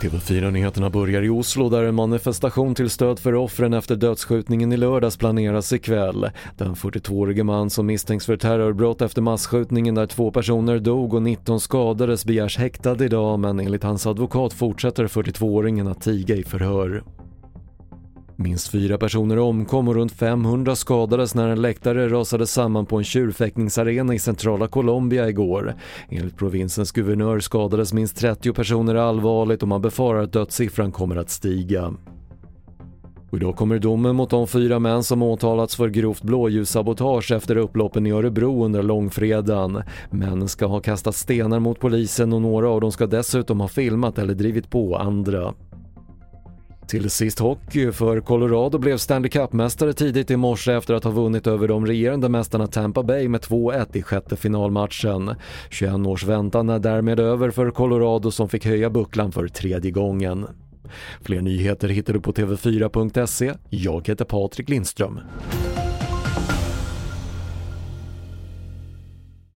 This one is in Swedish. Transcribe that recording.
TV4-nyheterna börjar i Oslo där en manifestation till stöd för offren efter dödsskjutningen i lördags planeras ikväll. Den 42-årige man som misstänks för terrorbrott efter massskjutningen där två personer dog och 19 skadades begärs häktad idag men enligt hans advokat fortsätter 42-åringen att tiga i förhör. Minst fyra personer omkom och runt 500 skadades när en läktare rasade samman på en tjurfäktningsarena i centrala Colombia igår. Enligt provinsens guvernör skadades minst 30 personer allvarligt och man befarar att dödssiffran kommer att stiga. Och idag kommer domen mot de fyra män som åtalats för grovt blåljussabotage efter upploppen i Örebro under långfredagen. Männen ska ha kastat stenar mot polisen och några av dem ska dessutom ha filmat eller drivit på andra. Till sist hockey, för Colorado blev Stanley Cup-mästare tidigt i morse efter att ha vunnit över de regerande mästarna Tampa Bay med 2-1 i sjätte finalmatchen. 21 års väntan är därmed över för Colorado som fick höja bucklan för tredje gången. Fler nyheter hittar du på TV4.se. Jag heter Patrik Lindström.